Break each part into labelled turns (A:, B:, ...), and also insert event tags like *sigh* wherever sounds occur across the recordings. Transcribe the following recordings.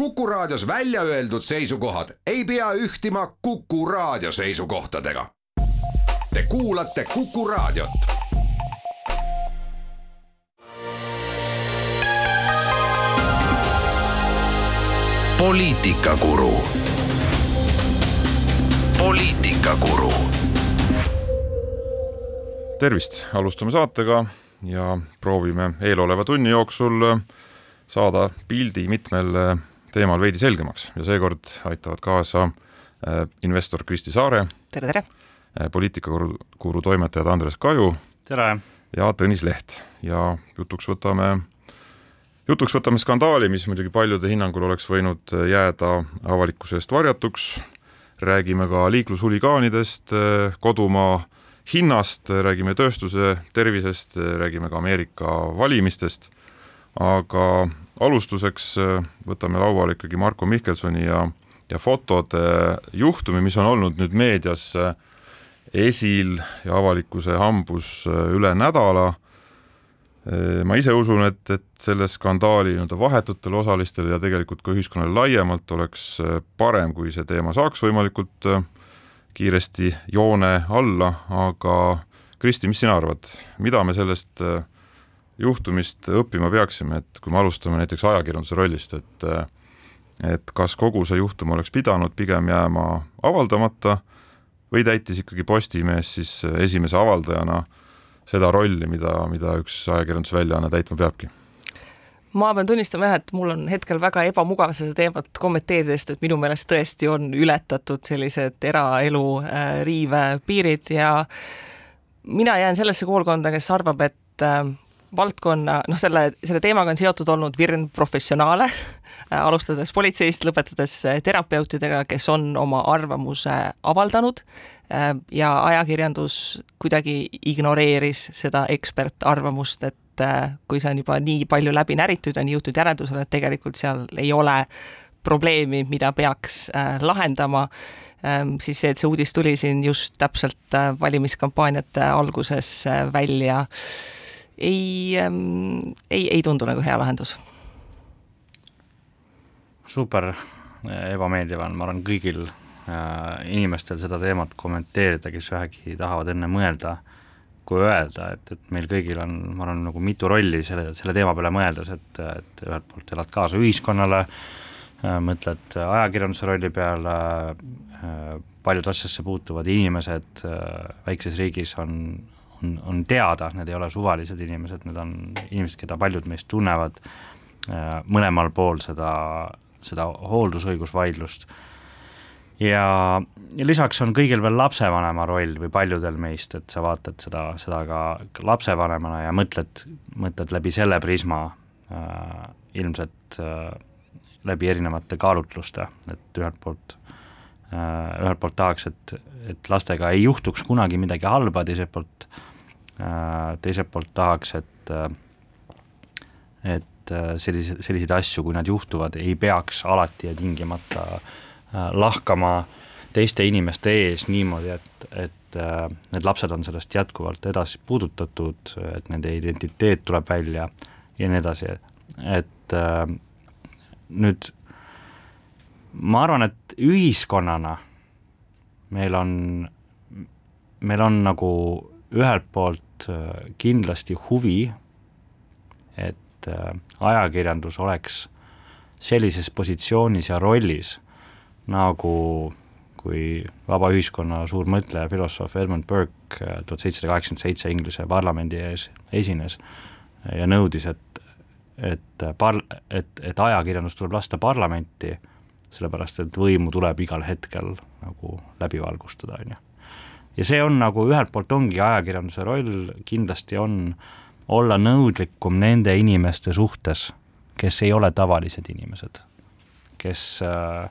A: Kuku Raadios välja öeldud seisukohad ei pea ühtima Kuku Raadio seisukohtadega. Te kuulate Kuku Raadiot.
B: poliitikakuru. poliitikakuru.
C: tervist, alustame saatega ja proovime eeloleva tunni jooksul saada pildi mitmel teemal veidi selgemaks ja seekord aitavad kaasa äh, investor Kristi Saare.
D: tere, tere!
C: poliitikakuru toimetajad Andres Kaju.
E: tere!
C: ja Tõnis Leht ja jutuks võtame, jutuks võtame skandaali, mis muidugi paljude hinnangul oleks võinud jääda avalikkuse eest varjatuks, räägime ka liiklushuligaanidest, kodumaa hinnast, räägime tööstuse tervisest, räägime ka Ameerika valimistest, aga alustuseks võtame lauale ikkagi Marko Mihkelsoni ja, ja fotode juhtumi, mis on olnud nüüd meedias esil ja avalikkuse hambus üle nädala. ma ise usun, et, et selle skandaali nii-öelda vahetutele osalistele ja tegelikult ka ühiskonnale laiemalt oleks parem, kui see teema saaks võimalikult kiiresti joone alla, aga Kristi, mis sina arvad, mida me sellest juhtumist õppima peaksime, et kui me alustame näiteks ajakirjanduse rollist, et et kas kogu see juhtum oleks pidanud pigem jääma avaldamata või täitis ikkagi Postimees siis esimese avaldajana seda rolli, mida, mida üks ajakirjandusväljaanne täitma peabki?
D: ma pean tunnistama jah, et mul on hetkel väga ebamugav seda teemat kommenteerida, sest et minu meelest tõesti on ületatud sellised eraelu äh, riive piirid ja mina jään sellesse koolkonda, kes arvab, et äh, valdkonna, noh, selle, selle teemaga on seotud olnud virn professionaale, äh, alustades politseist, lõpetades terapeutidega, kes on oma arvamuse avaldanud ja ajakirjandus kuidagi ignoreeris seda ekspertarvamust, et kui see on juba nii palju läbi näritud, on jõutud järeldusele, et tegelikult seal ei ole probleemi, mida peaks lahendama, siis see, et see uudis tuli siin just täpselt valimiskampaaniate alguses välja, ei, ei, ei tundu nagu hea lahendus.
E: super ebameeldiv on, ma arvan, kõigil inimestel seda teemat kommenteerida, kes vähegi tahavad enne mõelda, kui öelda, et, et meil kõigil on, ma arvan, nagu mitu rolli selle, selle teema peale mõeldes, et, et ühelt poolt elad kaasa ühiskonnale, mõtled ajakirjanduse rolli peale, paljud asjasse puutuvad inimesed väikses riigis on, on, on teada, need ei ole suvalised inimesed, need on inimesed, keda paljud meist tunnevad mõlemal pool seda, seda hooldusõigusvaidlust. Ja, ja lisaks on kõigil veel lapsevanema roll või paljudel meist, et sa vaatad seda, seda ka lapsevanemana ja mõtled, mõtled läbi selle prisma äh, ilmselt äh, läbi erinevate kaalutluste, et ühelt poolt äh,, ühelt poolt tahaks, et, et lastega ei juhtuks kunagi midagi halba, teiselt poolt äh,, teiselt poolt tahaks, et äh, et äh, sellise, selliseid asju, kui nad juhtuvad, ei peaks alati ja tingimata äh, Äh, lahkama teiste inimeste ees niimoodi, et, et äh, need lapsed on sellest jätkuvalt edasi puudutatud, et nende identiteet tuleb välja ja nii edasi, et äh, nüüd ma arvan, et ühiskonnana meil on, meil on nagu ühelt poolt kindlasti huvi, et ajakirjandus oleks sellises positsioonis ja rollis nagu kui vaba ühiskonna suur mõtleja, filosoof Edmund Burke äh, tuhat seitsesada kaheksakümmend seitse Inglise parlamendi ees esines ja nõudis, et, et par-, et, et ajakirjandus tuleb lasta parlamenti, sellepärast et võimu tuleb igal hetkel nagu läbi valgustada, on ju. Ja see on nagu ühelt poolt ongi ajakirjanduse roll, kindlasti on olla nõudlikum nende inimeste suhtes, kes ei ole tavalised inimesed, kes äh,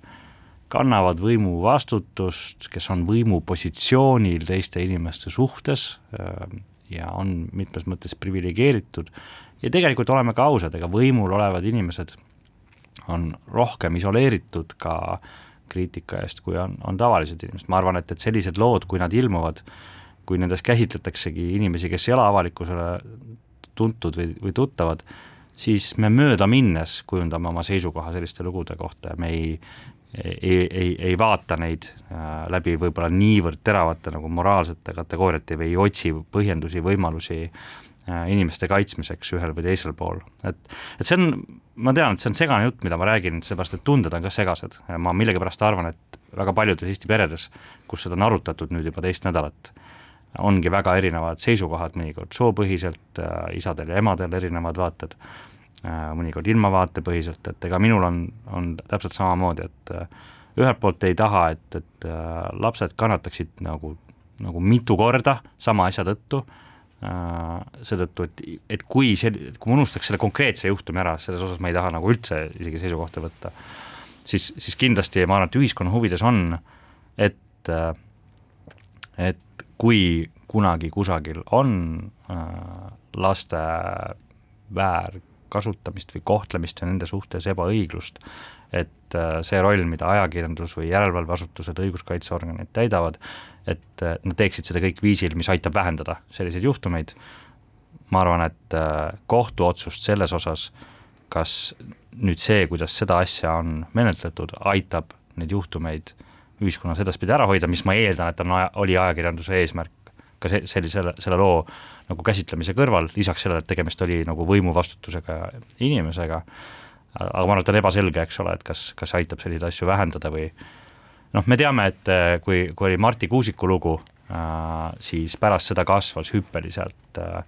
E: kannavad võimu vastutust, kes on võimupositsioonil teiste inimeste suhtes ähm, ja on mitmes mõttes priviligeeritud. Ja tegelikult oleme ka ausad, ega võimul olevad inimesed on rohkem isoleeritud ka kriitika eest, kui on, on tavalised inimesed, ma arvan, et, et sellised lood, kui nad ilmuvad, kui nendes käsitletaksegi inimesi, kes ei ole avalikkusele tuntud või, või tuttavad, siis me möödaminnes kujundame oma seisukoha selliste lugude kohta ja me ei ei, ei, ei vaata neid äh, läbi võib-olla niivõrd teravate nagu moraalsete kategooriate või ei otsi põhjendusi, võimalusi äh, inimeste kaitsmiseks ühel või teisel pool, et et see on, ma tean, et see on segane jutt, mida ma räägin, seepärast et tunded on ka segased, ma millegipärast arvan, et väga paljudes Eesti peredes, kus seda on arutatud nüüd juba teist nädalat, ongi väga erinevad seisukohad, mõnikord soopõhiselt äh,, isadel ja emadel erinevad vaated Äh, mõnikord ilmavaatepõhiselt, et ega minul on, on täpselt samamoodi, et äh, ühelt poolt ei taha, et, et äh, lapsed kannataksid nagu, nagu mitu korda sama asja tõttu, seetõttu, et, et kui sel-, kui ma unustaks selle konkreetse juhtumi ära, selles osas ma ei taha nagu üldse isegi seisukohta võtta, siis, siis kindlasti ma arvan, et ühiskonna huvides on, et, et kui kunagi kusagil on laste väär kasutamist või kohtlemist ja nende suhtes ebaõiglust, et äh, see roll, mida ajakirjandus või järelevalveasutused, õiguskaitseorganid täidavad, et äh, nad teeksid seda kõik viisil, mis aitab vähendada selliseid juhtumeid, ma arvan, et äh, kohtuotsust selles osas, kas nüüd see, kuidas seda asja on menetletud, aitab neid juhtumeid ühiskonnas edaspidi ära hoida, mis ma eeldan, et on, oli ajakirjanduse eesmärk ka see, sellise, selle loo nagu käsitlemise kõrval, lisaks sellele, et tegemist oli nagu võimuvastutusega inimesega, aga ma arvan, et on ebaselge, eks ole, et kas, kas aitab selliseid asju vähendada või noh, me teame, et eh, kui, kui oli Marti Kuusiku lugu äh,, siis pärast seda kasvas hüppeliselt äh,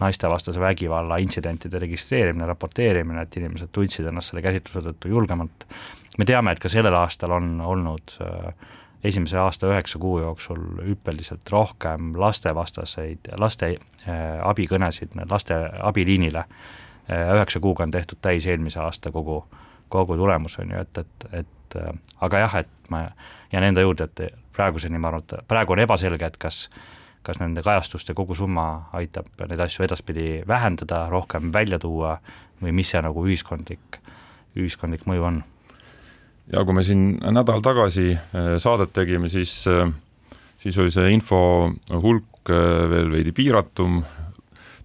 E: naistevastase vägivalla intsidentide registreerimine, raporteerimine, et inimesed tundsid ennast selle käsitluse tõttu julgemalt. me teame, et ka sellel aastal on olnud äh, esimese aasta üheksa kuu jooksul hüppeliselt rohkem lastevastaseid, laste äh, abikõnesid laste abiliinile. Äh, üheksa kuuga on tehtud täis eelmise aasta kogu, kogu tulemus, on ju, et, et, et äh, aga jah, et ma jään enda juurde, et praeguseni ma arvan, et praegu on ebaselge, et kas kas nende kajastuste kogusumma aitab neid asju edaspidi vähendada, rohkem välja tuua või mis see nagu ühiskondlik, ühiskondlik mõju on.
C: Ja kui me siin nädal tagasi äh, saadet tegime, siis, äh, siis oli see info hulk äh, veel veidi piiratum,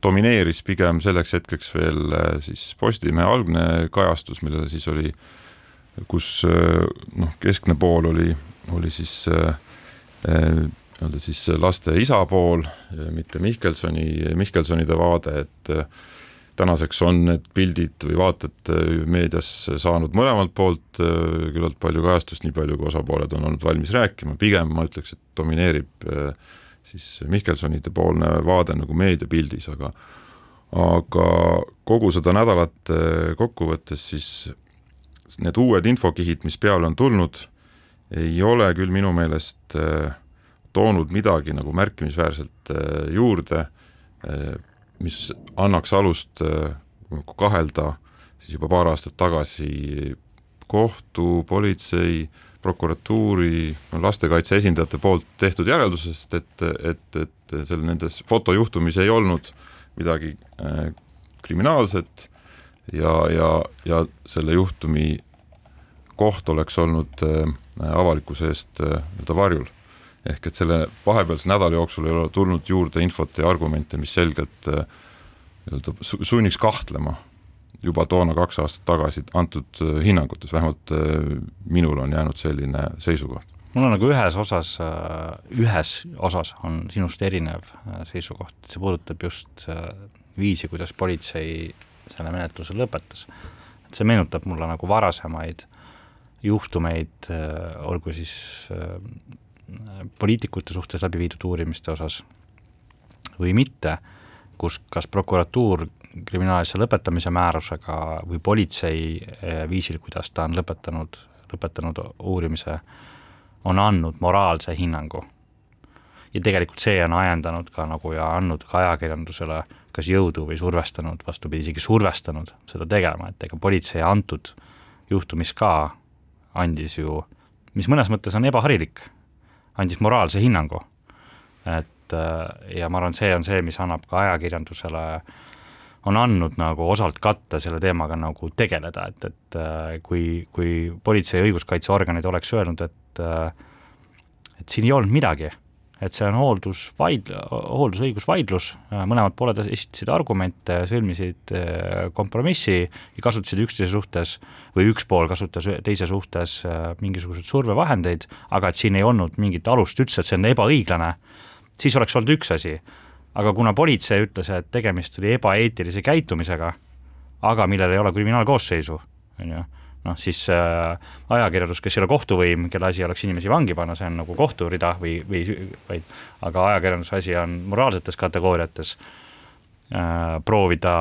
C: domineeris pigem selleks hetkeks veel siis Postimehe algne kajastus, millele siis oli, kus noh, keskne pool oli, oli siis nii-öelda siis laste isa pool, mitte Mihkelsoni, Mihkelsonide vaade, et tänaseks on need pildid või vaated äh, meedias saanud mõlemalt poolt äh, küllalt palju kajastust, nii palju kui osapooled on olnud valmis rääkima, pigem ma ütleks, et domineerib äh, siis Mihkelsonide poolne vaade nagu meediapildis, aga aga kogu seda nädalat kokku võttes, siis need uued infokihid, mis peale on tulnud, ei ole küll minu meelest toonud midagi nagu märkimisväärselt juurde mis annaks alust äh, kahelda siis juba paar aastat tagasi kohtu, politsei, prokuratuuri, lastekaitse esindajate poolt tehtud järeldusest, et, et, et seal nendes fotojuhtumis ei olnud midagi äh, kriminaalset ja, ja, ja selle juhtumi koht oleks olnud äh, avalikkuse eest äh, nii-öelda varjul. Ehk et selle vahepealse nädala jooksul ei ole tulnud juurde infot ja argumente, mis selgelt äh, nii-öelda sunniks kahtlema juba toona kaks aastat tagasi antud äh, hinnangutes, vähemalt äh, minul on jäänud selline seisukoht.
E: mul on nagu ühes osas, ühes osas on sinust erinev seisukoht, see puudutab just viisi, kuidas politsei selle menetluse lõpetas. et see meenutab mulle nagu varasemaid juhtumeid, olgu siis poliitikute suhtes läbi viidud uurimiste osas või mitte, kus kas prokuratuur kriminaalasja lõpetamise määrusega või politsei eh, viisil, kuidas ta on lõpetanud, lõpetanud uurimise, on andnud moraalse hinnangu. ja tegelikult see on ajendanud ka nagu ja andnud ka ajakirjandusele kas jõudu või survestanud, vastupidi, isegi survestanud seda tegema, et ega politsei antud juhtumis ka andis ju, mis mõnes mõttes on ebaharilik andis moraalse hinnangu. et äh, ja ma arvan, see on see, mis annab ka ajakirjandusele, on andnud nagu osalt katta selle teemaga nagu tegeleda, et, et äh, kui, kui politsei õiguskaitseorganid oleks öelnud, et äh, et siin ei olnud midagi, et see on hooldusvaid-, hooldusõigusvaidlus, mõlemad pooled esitasid argumente, sõlmisid kompromissi ja kasutasid üksteise suhtes või üks pool kasutas teise suhtes mingisuguseid survevahendeid, aga et siin ei olnud mingit alust üldse, et see on ebaõiglane, siis oleks olnud üks asi. Aga kuna politsei ütles, et tegemist oli ebaeetilise käitumisega, aga millel ei ole kriminaalkoosseisu, on ju noh, siis äh, ajakirjandus, kes ei ole kohtuvõim, kelle asi oleks inimesi vangi panna, see on nagu kohtu rida või, või vaid aga ajakirjanduse asi on moraalsetes kategooriates äh, proovida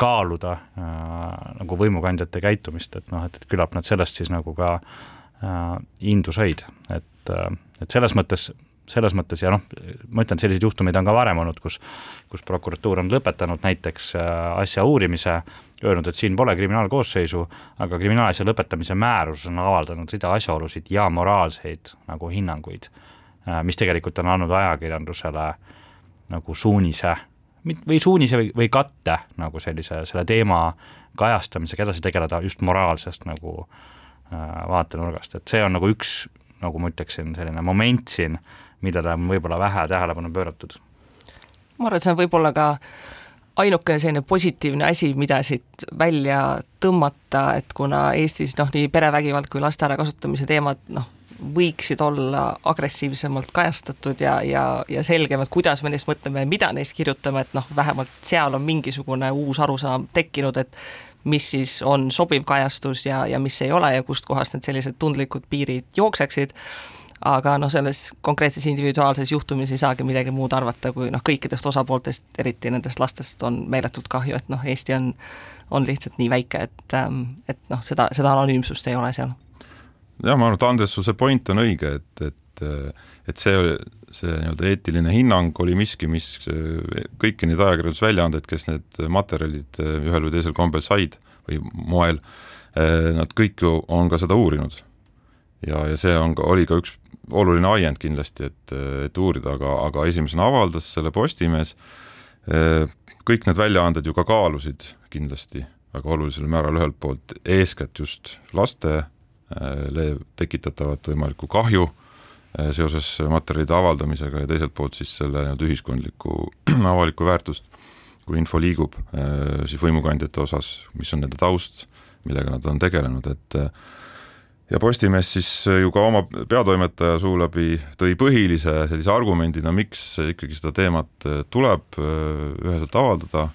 E: kaaluda äh, nagu võimukandjate käitumist, et noh, et, et küllap nad sellest siis nagu ka äh, indu said, et äh,, et selles mõttes selles mõttes ja noh, ma ütlen, selliseid juhtumeid on ka varem olnud, kus kus prokuratuur on lõpetanud näiteks äh, asja uurimise, öelnud, et siin pole kriminaalkoosseisu, aga kriminaalasja lõpetamise määrus on avaldanud rida asjaolusid ja moraalseid nagu hinnanguid, äh, mis tegelikult on andnud ajakirjandusele nagu suunise või suunise või, või katte nagu sellise, selle teema kajastamisega edasi tegeleda just moraalsest nagu äh, vaatenurgast, et see on nagu üks, nagu ma ütleksin, selline moment siin, millele on võib-olla vähe tähelepanu pööratud.
D: ma arvan, et see on võib-olla ka ainukene selline positiivne asi, mida siit välja tõmmata, et kuna Eestis noh, nii perevägivald kui laste ärakasutamise teemad noh, võiksid olla agressiivsemalt kajastatud ja, ja, ja selgemad, kuidas me neist mõtleme ja mida neist kirjutame, et noh, vähemalt seal on mingisugune uus arusaam tekkinud, et mis siis on sobiv kajastus ja, ja mis ei ole ja kustkohast need sellised tundlikud piirid jookseksid aga noh, selles konkreetses individuaalses juhtumis ei saagi midagi muud arvata, kui noh, kõikidest osapooltest, eriti nendest lastest on meeletult kahju, et noh, Eesti on, on lihtsalt nii väike, et, ähm, et noh, seda, seda anonüümsust ei ole seal.
C: jah, ma arvan, et Andres, su see point on õige, et, et et see, see nii-öelda eetiline hinnang oli miski, mis kõiki neid ajakirjandusväljaandeid, kes need materjalid ühel või teisel kombel said või moel, nad kõik ju on ka seda uurinud. ja, ja see on ka, oli ka üks oluline ajend kindlasti, et, et uurida, aga, aga esimesena avaldas selle Postimees, kõik need väljaanded ju ka kaalusid kindlasti väga olulisel määral ühelt poolt eeskätt just lastele tekitatavat võimalikku kahju seoses materjalide avaldamisega ja teiselt poolt siis selle nii-öelda ühiskondlikku *clears throat* avalikku väärtust, kui info liigub siis võimukandjate osas, mis on nende taust, millega nad on tegelenud, et ja Postimees siis ju ka oma peatoimetaja suu läbi tõi põhilise sellise argumendina, miks ikkagi seda teemat äh, tuleb äh, üheselt avaldada,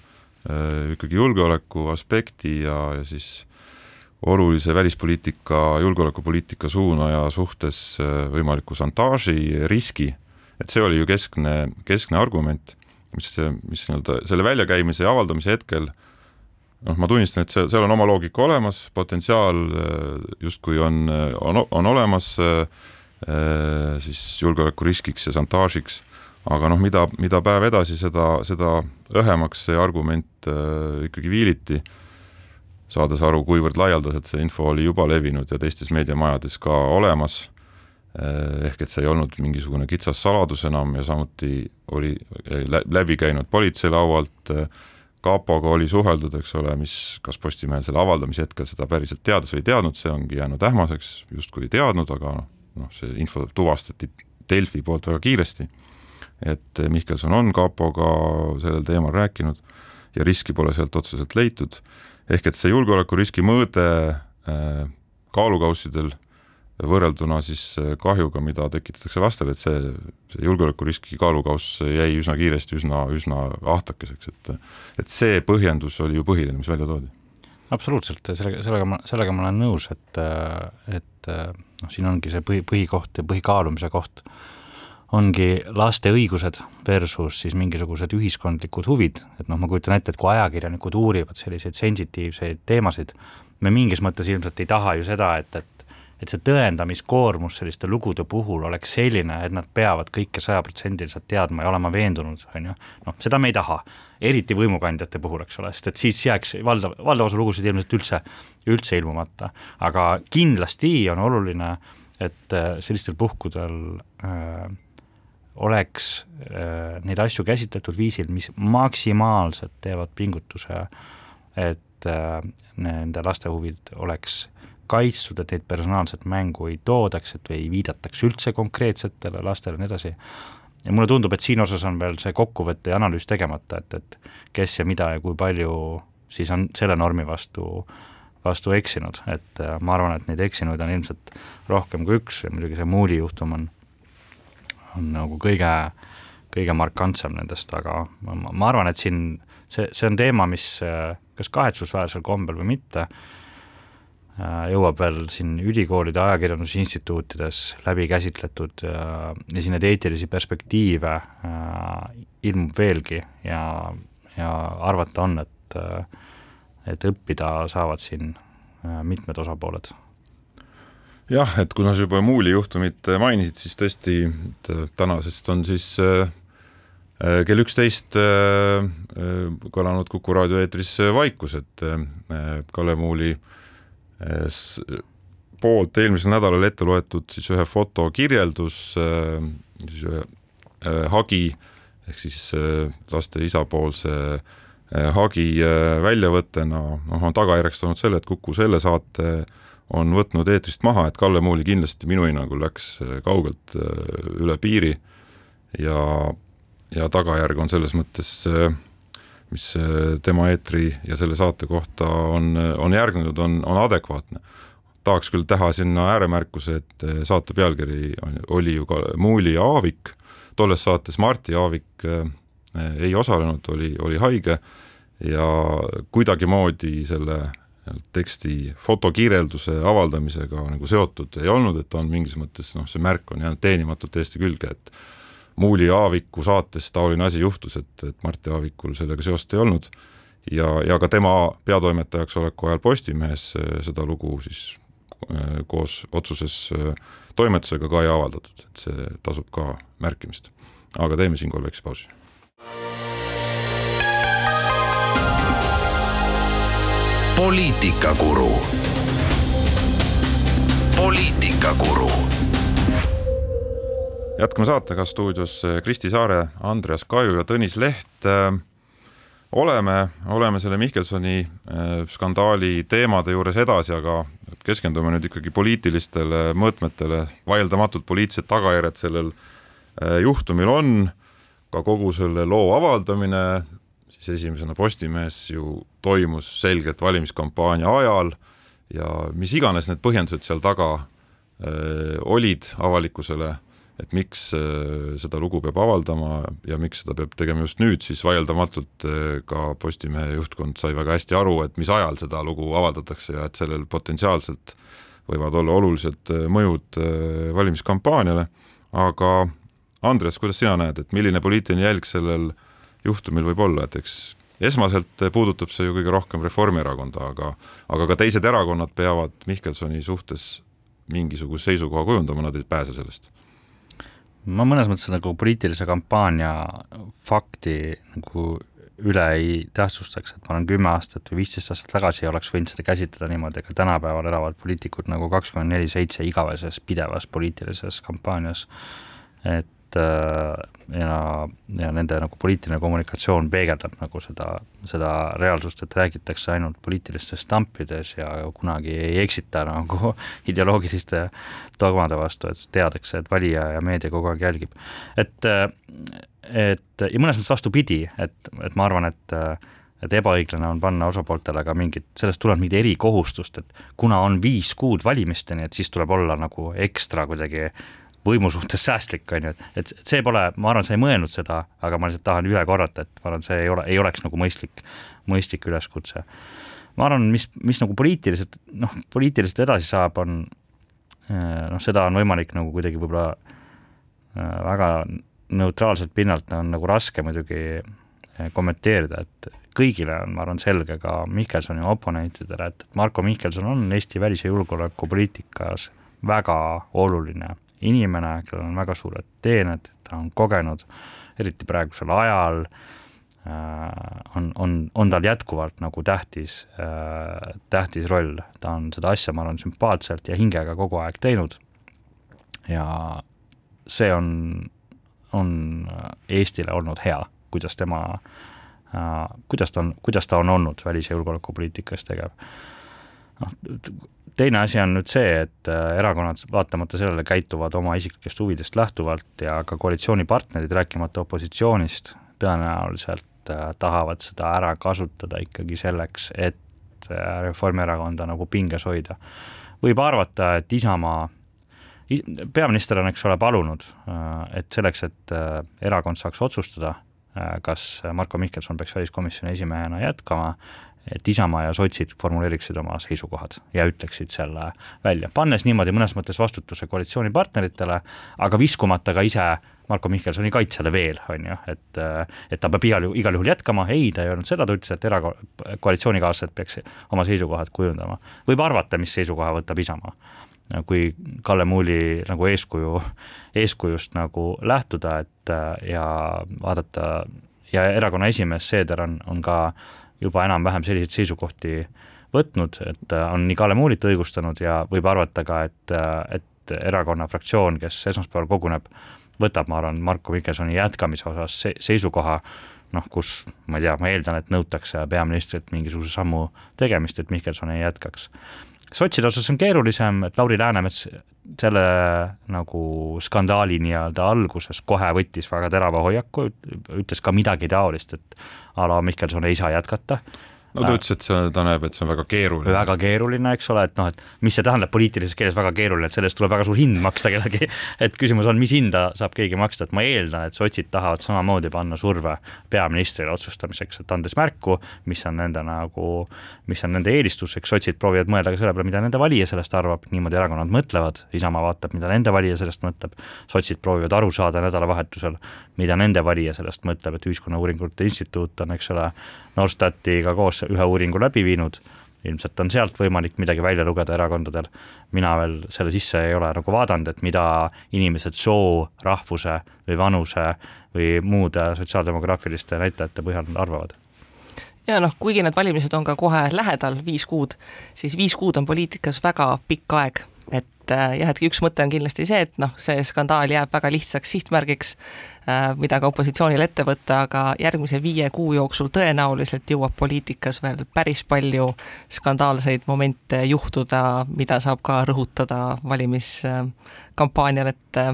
C: äh, ikkagi julgeoleku aspekti ja, ja siis olulise välispoliitika, julgeolekupoliitika suunaja suhtes võimaliku šantaaži riski, et see oli ju keskne, keskne argument, mis, mis nii-öelda selle väljakäimise ja avaldamise hetkel äh, noh, ma tunnistan, et see, seal on oma loogika olemas, potentsiaal äh, justkui on, on, on olemas äh, äh, siis julgeolekuriskiks ja šantaažiks, aga noh, mida, mida päev edasi, seda, seda õhemaks see argument ikkagi viiliti, saades aru, kuivõrd laialdaselt see info oli juba levinud ja teistes meediamajades ka olemas, ehk et see ei olnud mingisugune kitsas saladus enam ja samuti oli läbi käinud politsei laualt äh, kapoga oli suheldud, eks ole, mis, kas Postimehel selle avaldamise hetkel seda päriselt teadis või ei teadnud, see ongi jäänud ähmaseks, justkui ei teadnud, aga noh, see info tuvastati Delfi poolt väga kiiresti, et Mihkelson on kapoga sellel teemal rääkinud ja riski pole sealt otseselt leitud, ehk et see julgeolekuriski mõõde äh, kaalukaussidel võrrelduna siis äh, kahjuga, mida tekitatakse lastele, et see, see julgeolekuriski kaalukauss jäi üsna kiiresti üsna, üsna ahtakeseks, et et see põhjendus oli ju põhiline, mis välja toodi.
E: absoluutselt, sellega, sellega ma, sellega ma olen nõus, et, et noh, siin ongi see põhi, põhikoht ja põhikaalumise koht, ongi laste õigused versus siis mingisugused ühiskondlikud huvid, et noh, ma kujutan ette, et kui ajakirjanikud uurivad selliseid sensitiivseid teemasid, me mingis mõttes ilmselt ei taha ju seda, et, et et see tõendamiskoormus selliste lugude puhul oleks selline, et nad peavad kõike sajaprotsendiliselt teadma ja olema veendunud, on ju, noh, seda me ei taha. eriti võimukandjate puhul, eks ole, sest et siis jääks valdav, valdav osa lugusid ilmselt üldse, üldse ilmumata. aga kindlasti on oluline, et äh, sellistel puhkudel äh, oleks äh, neid asju käsitletud viisil, mis maksimaalselt teevad pingutuse, et äh, nende laste huvid oleks kaitstud, et neid personaalselt mängu ei toodaks, et ei viidataks üldse konkreetsetele lastele ja nii edasi, ja mulle tundub, et siin osas on veel see kokkuvõte ja analüüs tegemata, et, et kes ja mida ja kui palju siis on selle normi vastu, vastu eksinud, et äh, ma arvan, et neid eksinuid on ilmselt rohkem kui üks ja muidugi see Moody juhtum on, on nagu kõige, kõige markantsem nendest, aga ma, ma arvan, et siin see, see on teema, mis äh, kas kahetsusväärsel kombel või mitte, jõuab veel siin ülikoolide ajakirjandusinstituutides läbi käsitletud ja, ja siin neid eetilisi perspektiive äh, ilmub veelgi ja, ja arvata on, et äh, et õppida saavad siin äh, mitmed osapooled.
C: Jah, et kuna sa juba Muuli juhtumit mainisid, siis tõesti, tänasest on siis äh, Äh, kell üksteist äh, äh, kõlanud Kuku raadio eetris vaikus, et Kalle Muuli poolt eelmisel nädalal ette loetud siis ühe foto kirjeldus, siis ühe hagi ehk siis laste isapoolse hagi väljavõttena, noh, on tagajärjeks toonud selle, et Kuku selle saate on võtnud eetrist maha, et Kalle Muuli kindlasti minu hinnangul läks kaugelt üle piiri. Ja ja tagajärg on selles mõttes, mis tema eetri ja selle saate kohta on, on järgnenud, on, on adekvaatne. tahaks küll teha sinna ääremärkuse, et saate pealkiri oli ju ka Muuli ja Aavik, tolles saates Martti Aavik eh, ei osalenud, oli, oli haige ja kuidagimoodi selle teksti fotokirjelduse avaldamisega nagu seotud ei olnud, et ta on mingis mõttes noh, see märk on jäänud teenimatult Eesti külge, et Muuli Aaviku saates taoline asi juhtus, et, et Martti Aavikul sellega seost ei olnud ja, ja ka tema peatoimetajaks oleku ajal Postimehes äh, seda lugu siis äh, koos otsuses äh, toimetusega ka ei avaldatud, et see tasub ka märkimist. aga teeme siinkohal väikse pausi.
B: poliitikakuru poliitikakuru
C: jätkame saatega stuudios eh, Kristi Saare, Andreas Kaju ja Tõnis Leht. Eh, oleme, oleme selle Mihkelsoni eh, skandaali teemade juures edasi, aga keskendume nüüd ikkagi poliitilistele mõõtmetele, vaieldamatult poliitilised tagajärjed sellel juhtumil on, ka kogu selle loo avaldamine, siis esimesena Postimehes ju toimus selgelt valimiskampaania ajal ja mis iganes need põhjendused seal taga öö, olid avalikkusele et miks äh, seda lugu peab avaldama ja miks seda peab tegema just nüüd, siis vaieldamatult äh, ka Postimehe juhtkond sai väga hästi aru, et mis ajal seda lugu avaldatakse ja et sellel potentsiaalselt võivad olla olulised äh, mõjud valimiskampaaniale, aga Andres, kuidas sina näed, et milline poliitiline jälg sellel juhtumil võib olla, et eks esmaselt puudutab see ju kõige rohkem Reformierakonda, aga aga ka teised erakonnad peavad Mihkelsoni suhtes mingisuguse seisukoha kujundama, nad ei pääse sellest
E: ma mõnes mõttes nagu poliitilise kampaania fakti nagu üle ei tähtsustaks, et ma olen kümme aastat või viisteist aastat tagasi oleks võinud seda käsitleda niimoodi, aga tänapäeval elavad poliitikud nagu kakskümmend neli seitse igaveses pidevas poliitilises kampaanias. et et äh, ja, ja nende nagu poliitiline kommunikatsioon peegeldab nagu seda, seda reaalsust, et räägitakse ainult poliitilistes stampides ja kunagi ei eksita nagu *laughs* ideoloogiliste dogmade vastu, et teadakse, et valija ja meedia kogu aeg jälgib. et, et ja mõnes mõttes vastupidi, et, et ma arvan, et et ebaõiglane on panna osapooltele ka mingit, sellest tuleb mingit erikohustust, et kuna on viis kuud valimisteni, et siis tuleb olla nagu ekstra kuidagi äh, võimu suhtes säästlik, on ju, et, see pole, ma arvan, sa ei mõelnud seda, aga ma lihtsalt tahan üle korrata, et ma arvan, see ei ole, ei oleks nagu mõistlik, mõistlik üleskutse. ma arvan, mis, mis nagu poliitiliselt, noh, poliitiliselt edasi saab, on eh, noh, seda on võimalik nagu kuidagi võib-olla eh, väga neutraalselt pinnalt on nagu raske muidugi eh, kommenteerida, et kõigile on, ma arvan, selge ka Mihkelsoni oponentidele, et Marko Mihkelson on Eesti välis- ja julgeolekupoliitikas väga oluline inimene, kellel on väga suured teened, ta on kogenud, eriti praegusel ajal äh, on, on, on tal jätkuvalt nagu tähtis äh,, tähtis roll, ta on seda asja, ma arvan, sümpaatselt ja hingega kogu aeg teinud ja see on, on Eestile olnud hea, kuidas tema äh,, kuidas ta on, kuidas ta on olnud välis- ja julgeolekupoliitikas tegev. Noh, teine asi on nüüd see, et äh, erakonnad vaatamata sellele käituvad oma isiklikest huvidest lähtuvalt ja ka koalitsioonipartnerid, rääkimata opositsioonist, tõenäoliselt tahavad seda ära kasutada ikkagi selleks, et Reformierakonda nagu pinges hoida. võib arvata, et Isamaa peaminister on, eks ole, palunud, et selleks, et erakond saaks otsustada, kas Marko Mihkelson peaks väliskomisjoni esimehena jätkama, et Isamaa ja sotsid formuleeriksid oma seisukohad ja ütleksid selle välja, pannes niimoodi mõnes mõttes vastutuse koalitsioonipartneritele, aga viskumata ka ise Marko Mihkelsoni kaitsele veel, on ju, et et ta peab igal, igal juhul jätkama, ei, ta ei öelnud seda, ta ütles, et era-, koalitsioonikaaslased peaks oma seisukohad kujundama. võib arvata, mis seisukoha võtab Isamaa. kui Kalle Muuli nagu eeskuju, eeskujust nagu lähtuda, et ja vaadata ja erakonna esimees Seeder on, on ka äh, juba enam-vähem selliseid seisukohti võtnud, et äh, on nii Kalle Muulit õigustanud ja võib arvata ka, et, äh, et erakonna fraktsioon, kes esmaspäeval koguneb, võtab, ma arvan, Marko Mihkelsoni jätkamise osas se seisukoha, noh, kus ma ei tea, ma eeldan, et nõutakse peaministrilt mingisuguse sammu tegemist, et Mihkelson ei jätkaks. Sotside osas on keerulisem, et Lauri Läänemets selle nagu skandaali nii-öelda alguses kohe võttis väga terava hoiaku, ütles ka midagi taolist, et a la Mihkelson ei saa jätkata
C: no ta ütles, et see, ta näeb, et see on väga keeruline.
E: väga keeruline, eks ole, et noh, et mis see tähendab poliitilises keeles väga keeruline, et sellest tuleb väga suur hind maksta kellegi, *laughs* et küsimus on, mis hinda saab keegi maksta, et ma eeldan, et sotsid tahavad samamoodi panna surve peaministrile otsustamiseks, et andes märku, mis on nende nagu, mis on nende eelistus, eks sotsid proovivad mõelda ka selle peale, mida nende valija sellest arvab, niimoodi erakonnad mõtlevad, Isamaa vaatab, mida nende valija sellest mõtleb, sotsid proovivad aru saada nädalavahetusel, mida nende valija sellest mõtleb, et Ühiskonnauuringute Instituut on, eks ole, Norstatiga koos ühe uuringu läbi viinud, ilmselt on sealt võimalik midagi välja lugeda erakondadel, mina veel selle sisse ei ole nagu vaadanud, et mida inimesed soo, rahvuse või vanuse või muude sotsiaaldemograafiliste näitajate põhjal arvavad.
D: Ja noh, kuigi need valimised on ka kohe lähedal, viis kuud, siis viis kuud on poliitikas väga pikk aeg et äh, jah, et üks mõte on kindlasti see, et noh, see skandaal jääb väga lihtsaks sihtmärgiks, äh, mida ka opositsioonil ette võtta, aga järgmise viie kuu jooksul tõenäoliselt jõuab poliitikas veel päris palju skandaalseid momente juhtuda, mida saab ka rõhutada valimiskampaanial, et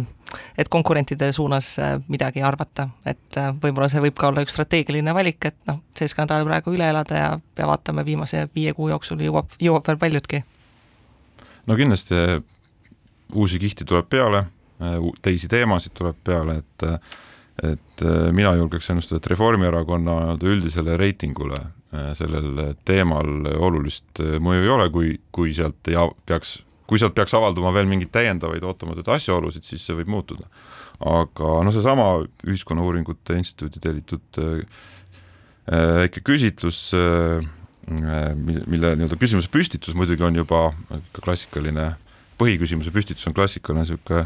D: et konkurentide suunas midagi arvata, et võib-olla see võib ka olla üks strateegiline valik, et noh, see skandaal praegu üle elada ja, ja vaatame viimase viie kuu jooksul jõuab, jõuab veel paljutki
C: no kindlasti uusi kihti tuleb peale, teisi teemasid tuleb peale, et et mina julgeks ennustada, et Reformierakonna nii-öelda üldisele reitingule sellel teemal olulist mõju ei ole, kui, kui sealt ei peaks, kui sealt peaks avalduma veel mingeid täiendavaid ootamatuid asjaolusid, siis see võib muutuda. aga noh, seesama Ühiskonnauuringute Instituudi tellitud väike küsitlus äh, Äh, mille, mille nii-öelda küsimuse püstitus muidugi on juba ka klassikaline, põhiküsimuse püstitus on klassikaline niisugune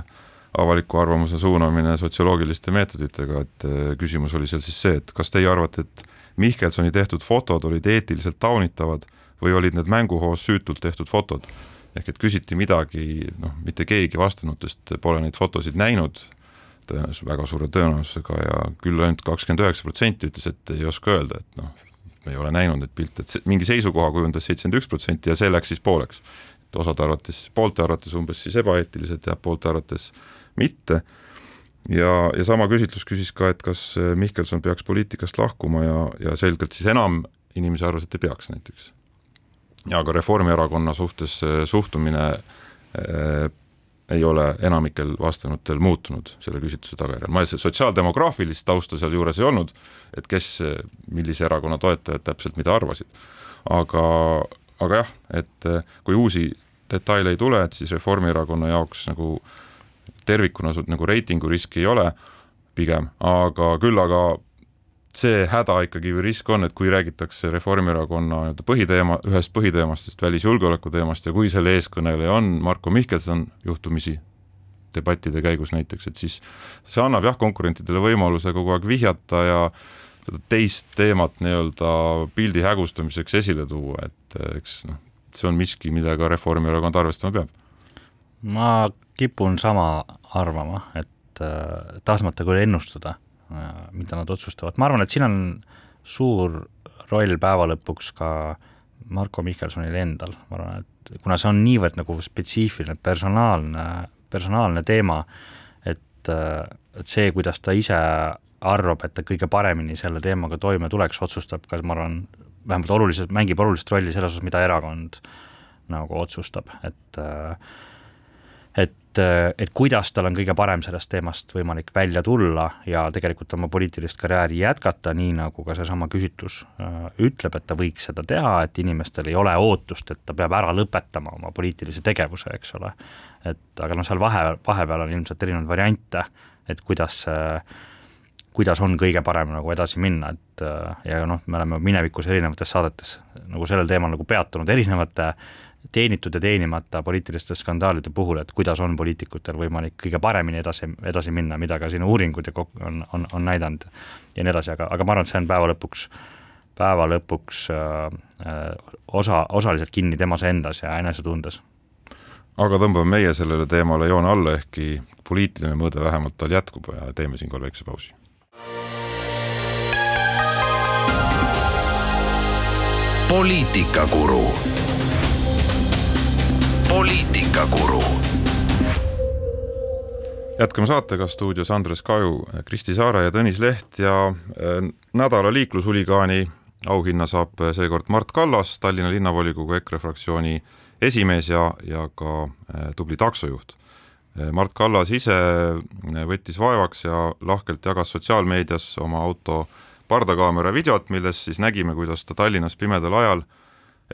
C: avaliku arvamuse suunamine sotsioloogiliste meetoditega, et äh, küsimus oli seal siis see, et kas teie arvate, et Mihkelsoni tehtud fotod olid eetiliselt taunitavad või olid need mänguhoos süütult tehtud fotod? ehk et küsiti midagi, noh, mitte keegi vastanutest pole neid fotosid näinud, tõenäoliselt väga suure tõenäosusega ja küll ainult kakskümmend üheksa protsenti ütles, et ei oska öelda, et noh, me ei ole näinud neid pilte, et mingi seisukoha kujundas seitsekümmend üks protsenti ja see läks siis pooleks. Osade arvates, poolte arvates umbes siis ebaeetilised ja poolte arvates mitte, ja, ja sama küsitlus küsis ka, et kas Mihkelson peaks poliitikast lahkuma ja, ja selgelt siis enam inimesi arvas, et ei peaks näiteks. ja ka Reformierakonna suhtes suhtumine äh, ei ole enamikel vastanutel muutunud selle küsitluse tagajärjel, ma sotsiaaldemograafilist tausta sealjuures ei olnud, et kes, millise erakonna toetajad täpselt mida arvasid. aga, aga jah, et kui uusi detaile ei tule, et siis Reformierakonna jaoks nagu tervikuna nagu reitinguriski ei ole pigem, aga küll aga see häda ikkagi või risk on, et kui räägitakse Reformierakonna nii-öelda põhiteema, ühest põhiteemastest, välisjulgeoleku teemast ja kui selle eeskõneleja on Marko Mihkelson juhtumisi debattide käigus näiteks, et siis see annab jah, konkurentidele võimaluse kogu aeg vihjata ja seda teist teemat nii-öelda pildi hägustamiseks esile tuua, et eks noh, see on miski, millega Reformierakond arvestama peab.
E: ma kipun sama arvama, et äh, tahtmata küll ennustada Äh, mida nad otsustavad, ma arvan, et siin on suur roll päeva lõpuks ka Marko Mihkelsonil endal, ma arvan, et kuna see on niivõrd nagu spetsiifiline, personaalne, personaalne teema, et, et see, kuidas ta ise arvab, et ta kõige paremini selle teemaga toime tuleks, otsustab ka, ma arvan, vähemalt oluliselt, mängib olulist rolli selles osas, mida erakond nagu otsustab, et et, et kuidas tal on kõige parem sellest teemast võimalik välja tulla ja tegelikult oma poliitilist karjääri jätkata, nii nagu ka seesama küsitlus äh, ütleb, et ta võiks seda teha, et inimestel ei ole ootust, et ta peab ära lõpetama oma poliitilise tegevuse, eks ole. et aga noh, seal vahe, vahepeal on ilmselt erinevaid variante, et kuidas see kuidas on kõige parem nagu edasi minna, et äh, ja noh, me oleme minevikus erinevates saadetes nagu sellel teemal nagu peatunud erinevate teenitud ja teenimata poliitiliste skandaalide puhul, et kuidas on poliitikutel võimalik kõige paremini edasi, edasi minna, mida ka siin uuringud ja on, on, on näidanud ja nii edasi, aga, aga ma arvan, et see on päeva lõpuks, päeva lõpuks äh, äh osa, osaliselt kinni temas endas ja enesetundes.
C: aga tõmbame meie sellele teemale joone alla, ehkki poliitiline mõõde vähemalt tal jätkub ja teeme siinkohal väikse pausi
B: poliitikakuru. poliitikakuru.
C: jätkame saatega stuudios Andres Kaju, Kristi Saare ja Tõnis Leht ja äh, nädala liiklushuligaani auhinna saab seekord Mart Kallas, Tallinna linnavolikogu EKRE fraktsiooni esimees ja, ja ka äh, tubli taksojuht. Äh, Mart Kallas ise võttis vaevaks ja lahkelt jagas sotsiaalmeedias oma auto pardakaamera videot, milles siis nägime, kuidas ta Tallinnas pimedal ajal